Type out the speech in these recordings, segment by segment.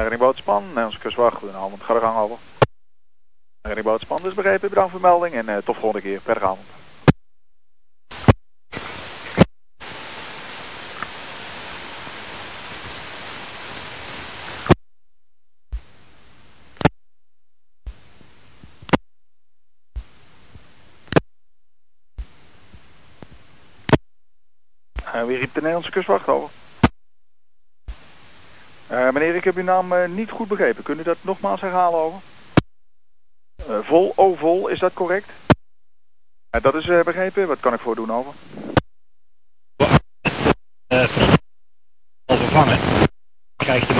Reddingboot Span, Nederlandse kustwacht, een avond, ga de gang over. Reddingboot Span is begrepen, bedankt voor de melding en uh, tot volgende keer, per avond. Uh, wie riep de Nederlandse kustwacht over? Uh, meneer, ik heb uw naam uh, niet goed begrepen. Kunt u dat nogmaals herhalen over? vol, oh vol, is dat correct? dat is begrepen. Wat kan ik voor doen over? vervangen. Krijg je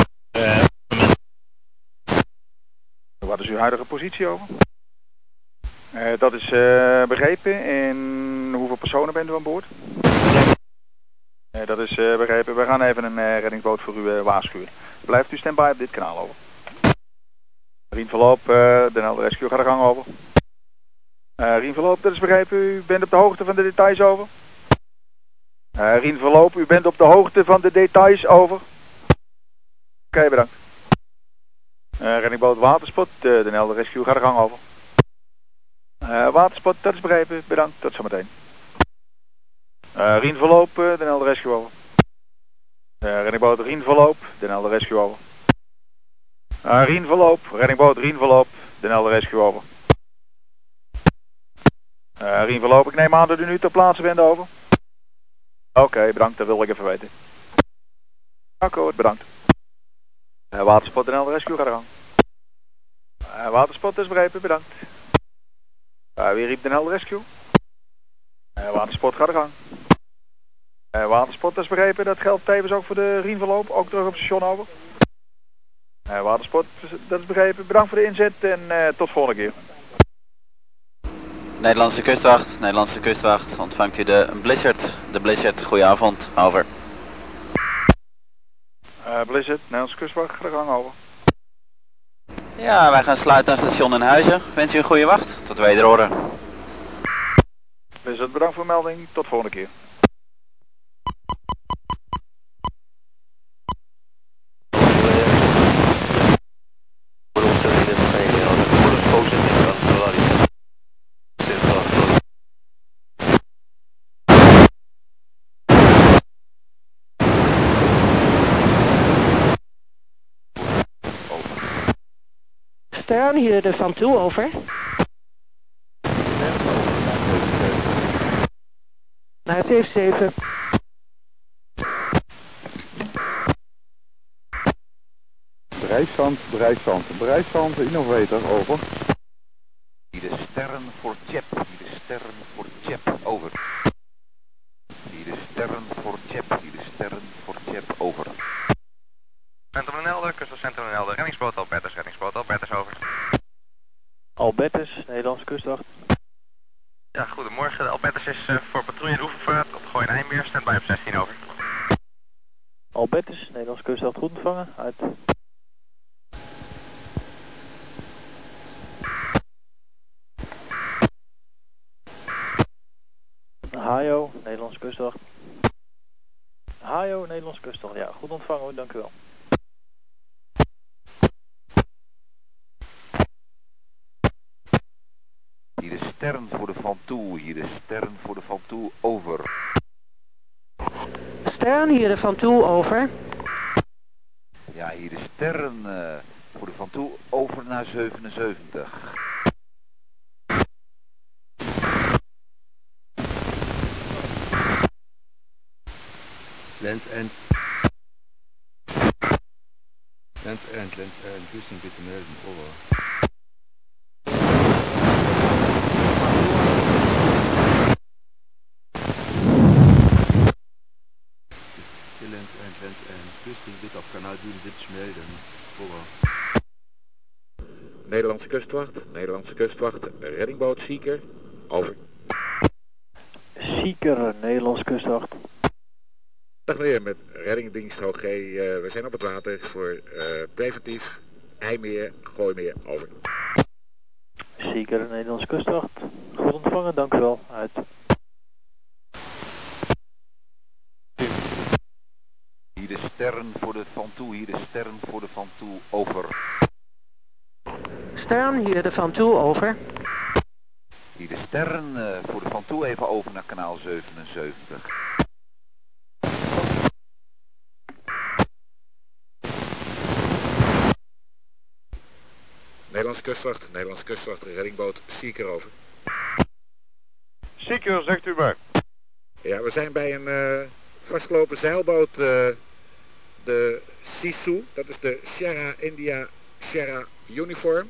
Wat is uw huidige positie over? dat is begrepen. En hoeveel personen bent u aan boord? Dat is uh, begrepen. We gaan even een uh, reddingsboot voor u uh, waarschuwen. Blijft u standby op dit kanaal over. Rien verloop, de Helder Rescue gaat de gang over. Rien verloop, dat is begrepen. U bent op de hoogte van de details over. Rien verloop, u bent op de hoogte van de details over. Oké, bedankt. reddingboot Waterspot, de Helder Rescue gaat de gang over. waterspot, dat is begrepen. Bedankt, tot zometeen. Uh, Rien verloop, uh, Den Helder Rescue over. Uh, reddingboot Rien verloop, Den Helder Rescue over. Uh, Rien verloop, reddingboot Rien verloop, Den Helder Rescue over. Uh, Rien verloop, ik neem aan dat u nu ter plaatse bent over. Oké, bedankt, dat wil ik even weten. Akkoord, bedankt. Uh, waterspot Den Helder Rescue, ga de gang. Uh, waterspot is begrepen, bedankt. Wie riep Den Helder Rescue? Uh, waterspot, ga de gang. Waterspot, dat is begrepen. Dat geldt tevens ook voor de Rienverloop. Ook terug op station over. Uh, waterspot, dat is begrepen. Bedankt voor de inzet en uh, tot volgende keer. Nederlandse kustwacht, Nederlandse kustwacht. Ontvangt u de Blizzard. De Blizzard, goedenavond. Over. Blizzard, Nederlandse kustwacht, de gang over. Ja, wij gaan sluiten aan station in Huizen. Wens u een goede wacht. Tot wederhoren. Blizzard, bedankt voor de melding. Tot volgende keer. De Van Toe, over. Naar 77. Bereikszand, bereikszand, bereikszand, innovator, over. Hier de sterren voor Chep, hier de sterren voor Chep, over. Hier de sterren voor Chep, hier de sterren voor Chep, over. Centrum en Helder, Helder, reddingsboot Albertus, reddingsboot Albertus, over. Albertus, Nederlandse kustwacht. Ja, goedemorgen. De Albertus is uh, voor patrouille en oefenvaart op Gooi en Eimmeer, standby op 16 over. Albertus, Nederlandse kustwacht goed ontvangen, uit. Hajo, Nederlandse kustwacht. Hajo, Nederlandse kustwacht. Ja, goed ontvangen hoor, dank u wel. Sterren voor de Van Toe, hier de sterren voor de Van Toe, over. Stern, hier de Van Toe, over. Ja, hier de sterren uh, voor de Van Toe, over naar 77. Lens End. Lens End, Lens End. Houston bitte melden, over. Lens End, Lens End. Bitte auf Kanal 77 melden, over. Nederlandse kustwacht, Nederlandse kustwacht, reddingboot Sieker, over. Sieker, Nederlandse kustwacht. Dag meneer, met reddingdienst HG. Uh, we zijn op het water voor uh, preventief IJmeer, Gooimeer, over. Zeker, Nederlandse kustwacht. Goed ontvangen, dank u wel. Uit. De sterren voor de Van Toe, hier de sterren voor de Van Toe, over. Stern, hier de Van Toe, over. Hier de sterren uh, voor de Van Toe, even over naar kanaal 77. Nederlandse kustwacht, Nederlandse kustwacht, reddingboot Seeker over. Seeker, zegt u maar. Ja, we zijn bij een uh, vastgelopen zeilboot, uh, de Sisu, dat is de Sierra India Sierra Uniform.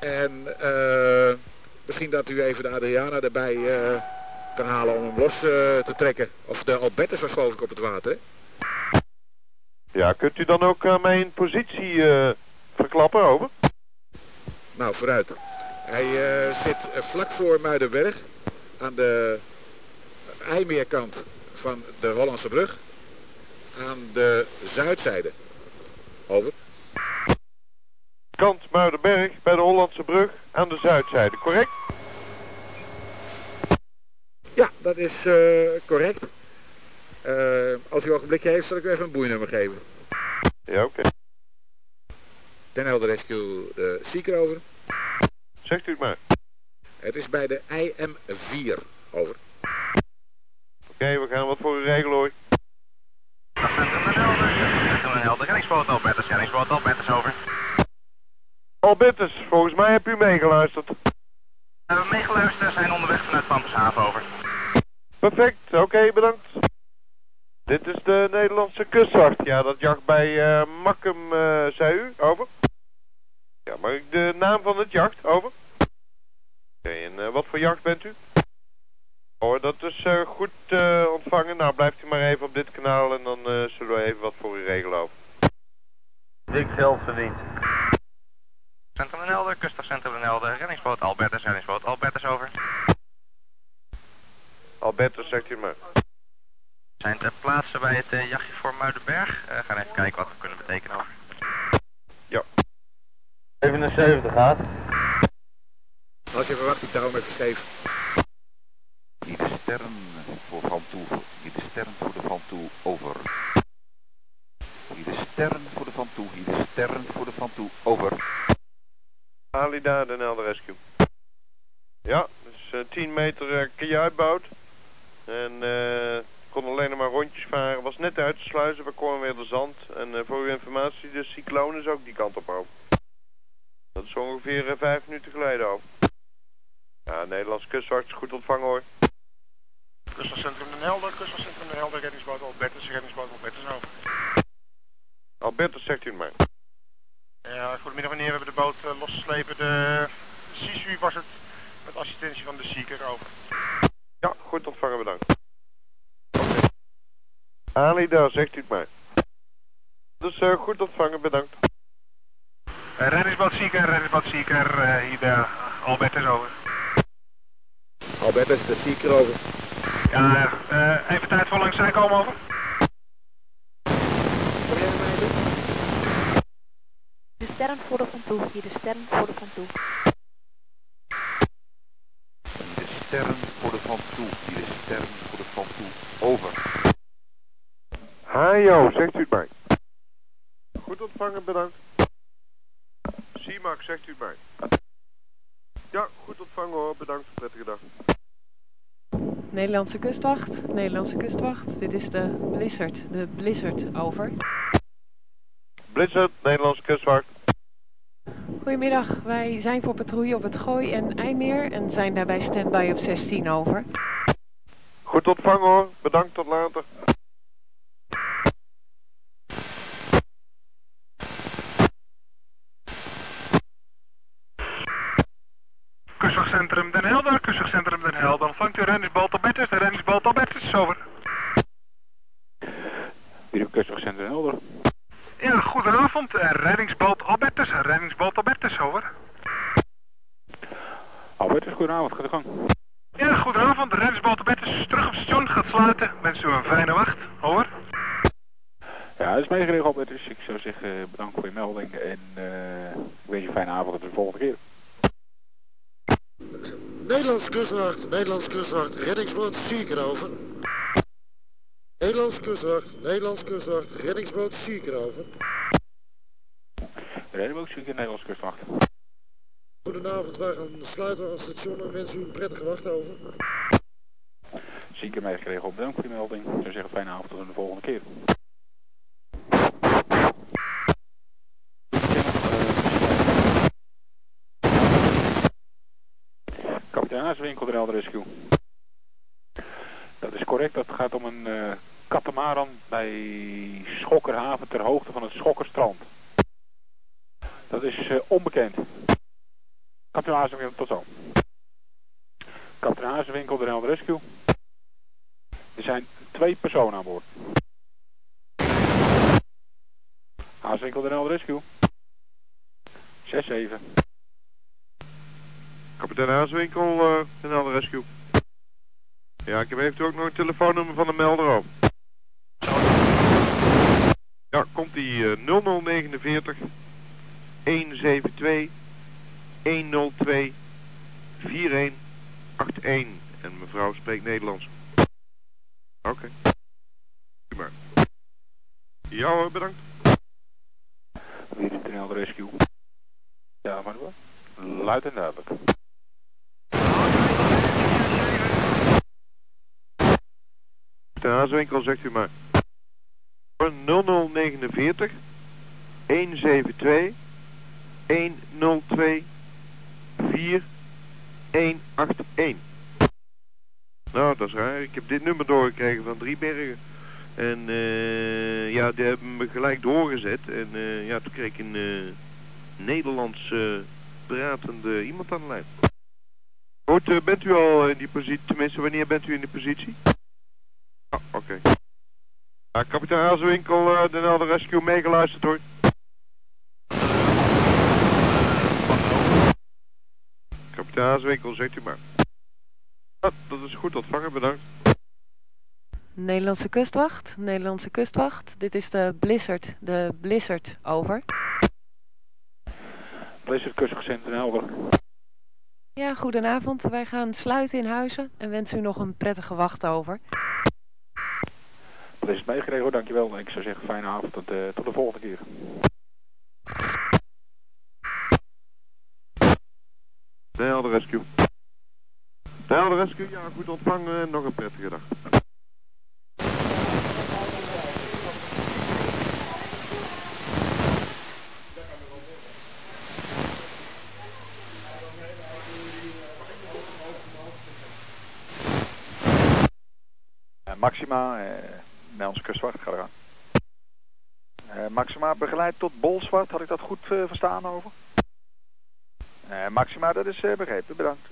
En uh, misschien dat u even de Adriana erbij kan halen om hem los te trekken. Of de Albertus was geloof ik op het water, hè? Ja, kunt u dan ook mijn positie verklappen, over? Nou, vooruit. Hij zit vlak voor Muidenberg aan de IJmeerkant van de Hollandse brug aan de zuidzijde. Over. Kant Muidenberg bij de Hollandse brug aan de zuidzijde, correct? Ja, dat is uh, correct. Uh, als u een ogenblikje heeft, zal ik u even een boeinummer geven. Ja, oké. Okay. Den Helder Rescue de Seeker over. Zegt u het maar. Het is bij de IM4 over. Oké, okay, we gaan wat voor u regelen hoor. Helder, reddingsboot Albertus, reddingsboot Albertus over. Albertus, volgens mij hebt u meegeluisterd. We hebben meegeluisterd, zijn onderweg vanuit Pampenshaven over. Perfect, oké, okay, bedankt. Dit is de Nederlandse kustwacht. Ja, dat jacht bij uh, Makkum, uh, zei u, over. Ja, mag ik de naam van het jacht, over? Oké, okay, en uh, wat voor jacht bent u? Hoor, dat is uh, goed uh, ontvangen. Nou, blijft u maar even op dit kanaal en dan uh, zullen we even wat voor u regelen over. Dik geld verdiend. Centrum Den Helder, Kustafcentrum Den Helder, reddingsboot Albertus, reddingsboot Albertus over. Albertus, zegt u maar. We zijn ter plaatse bij het jachtje voor Muidenberg. We gaan even kijken wat we kunnen betekenen over. Ja. 77 gaat. Als je verwacht, ik daarom even. Sterren voor Van Toe. Hier de sterren voor de Van Toe. Over. Hier de sterren voor de Van Toe. Hier de sterren voor de Van Toe. Over. Alida, de Nelder Rescue. Ja, dus uh, 10 meter uh, kajuitboot. En uh, kon alleen maar rondjes varen. Was net uit te sluizen. Weer de zand. En voor uw informatie, de cycloon is ook die kant op over. Dat is ongeveer 5 minuten geleden over. Ja, Nederlands kustwacht is goed ontvangen hoor. Kustwachtcentrum Den Helder, Kustwachtcentrum Den Helder, reddingsboot Albertus, reddingsboot Albertus over. Albertus, zegt u het maar. Ja, goedemiddag meneer, we hebben de boot uh, losgeslepen. De Sisu was het, met assistentie van de Seeker over. Ja, goed ontvangen, bedankt. Okay. Ali, daar zegt u het maar. Dus uh, goed ontvangen, bedankt. Uh, reddingsboot Seeker, reddingsboot Seeker, hier de Albertus over. Albertus, de Seeker over. Ja, uh, even tijd voor langs zijn komen over. De sterren voor de van toe, hier de sterren voor de van toe. De sterren voor de van toe, hier de sterren voor de van toe. Over. Hajo, zegt u het maar. Goed ontvangen, bedankt. CIMAC, zegt u het maar. Ja, goed ontvangen hoor, bedankt, prettige dag. Nederlandse kustwacht, Nederlandse kustwacht. Dit is de Blizzard, de Blizzard, over. Blizzard, Nederlandse kustwacht. Goedemiddag, wij zijn voor patrouille op het Gooi en IJmeer en zijn daarbij standby op 16 over. Goed ontvangen hoor, bedankt, tot later. Kustwachtcentrum Den Helder, Kustwachtcentrum Den Helder. Ontvangt u reddingsboot Albertus, de reddingsboot Albertus, over. Hier op Kustwachtcentrum Den Helder. Ja, goedenavond, reddingsboot Albertus, reddingsboot Albertus, over. Albertus, goedenavond, gaat de gang. Ja, goedenavond, de reddingsboot Albertus is terug op station, gaat sluiten. Wens u een fijne wacht, over. Ja, dat is meegeregeld Albertus. Ik zou zeggen bedankt voor je melding en uh, ik wens je een fijne avond en tot de volgende keer. Nederlands kustwacht, Nederlands kustwacht, reddingsboot over. Nederlands kustwacht, Nederlands kustwacht, reddingsboot Sieker over. Reddingsboot Sieker, Nederlands kustwacht. Goedenavond, wij gaan sluiten aan het station en wensen u een prettige wacht over. Sieker meegekregen op bedankt voor die melding. Ik zou zeggen fijne avond tot de volgende keer. Kapitein Haaswinkel, de Rescue. Dat is correct, dat gaat om een uh, katamaran bij Schokkerhaven ter hoogte van het Schokkerstrand. Dat is uh, onbekend. Kapitein Hazenwinkel, tot zo. Kapitein Hazenwinkel, de Elder Rescue. Er zijn twee personen aan boord. Hazenwinkel, de Elder Rescue. 6-7. Kapitein Haaswinkel, uh, Den Helder Rescue. Ja, ik heb eventueel ook nog een telefoonnummer van de melder op. Ja, komt die uh, 0049 172 102 4181. En mevrouw spreekt Nederlands. Oké. Okay. Ja hoor, bedankt. Weer in Den Helder Rescue. Ja, maar wat? Luid en duidelijk. De Haaswinkel zegt u maar. 0049 172 102 4181. Nou, dat is raar. Ik heb dit nummer doorgekregen van Driebergen. En uh, ja, die hebben me gelijk doorgezet. En uh, ja, toen kreeg ik een uh, Nederlands pratende iemand aan de lijn. Goed, bent u al in die positie? Tenminste, wanneer bent u in die positie? Oh, oké. Ja, kapitein Haaswinkel, uh, de Nelder Rescue meegeluisterd hoor. Kapitein Haaswinkel, zegt u maar. Ja, dat is goed ontvangen, bedankt. Nederlandse kustwacht, Nederlandse kustwacht. Dit is de Blizzard, de Blizzard, over. Blizzard kustgezend in Helder. Ja, goedenavond. Wij gaan sluiten in Huizen en wensen u nog een prettige wacht over. Blizzard meegekregen hoor, dankjewel. Ik zou zeggen fijne avond tot, uh, tot de volgende keer. De Helder Rescue. De Helder Rescue, ja goed ontvangen en nog een prettige dag. Maxima, eh, Nederlandse kustwacht, ga eraan. Uh, Maxima begeleid tot Bolsward, had ik dat goed uh, verstaan over? Uh, Maxima, dat is begrepen, bedankt.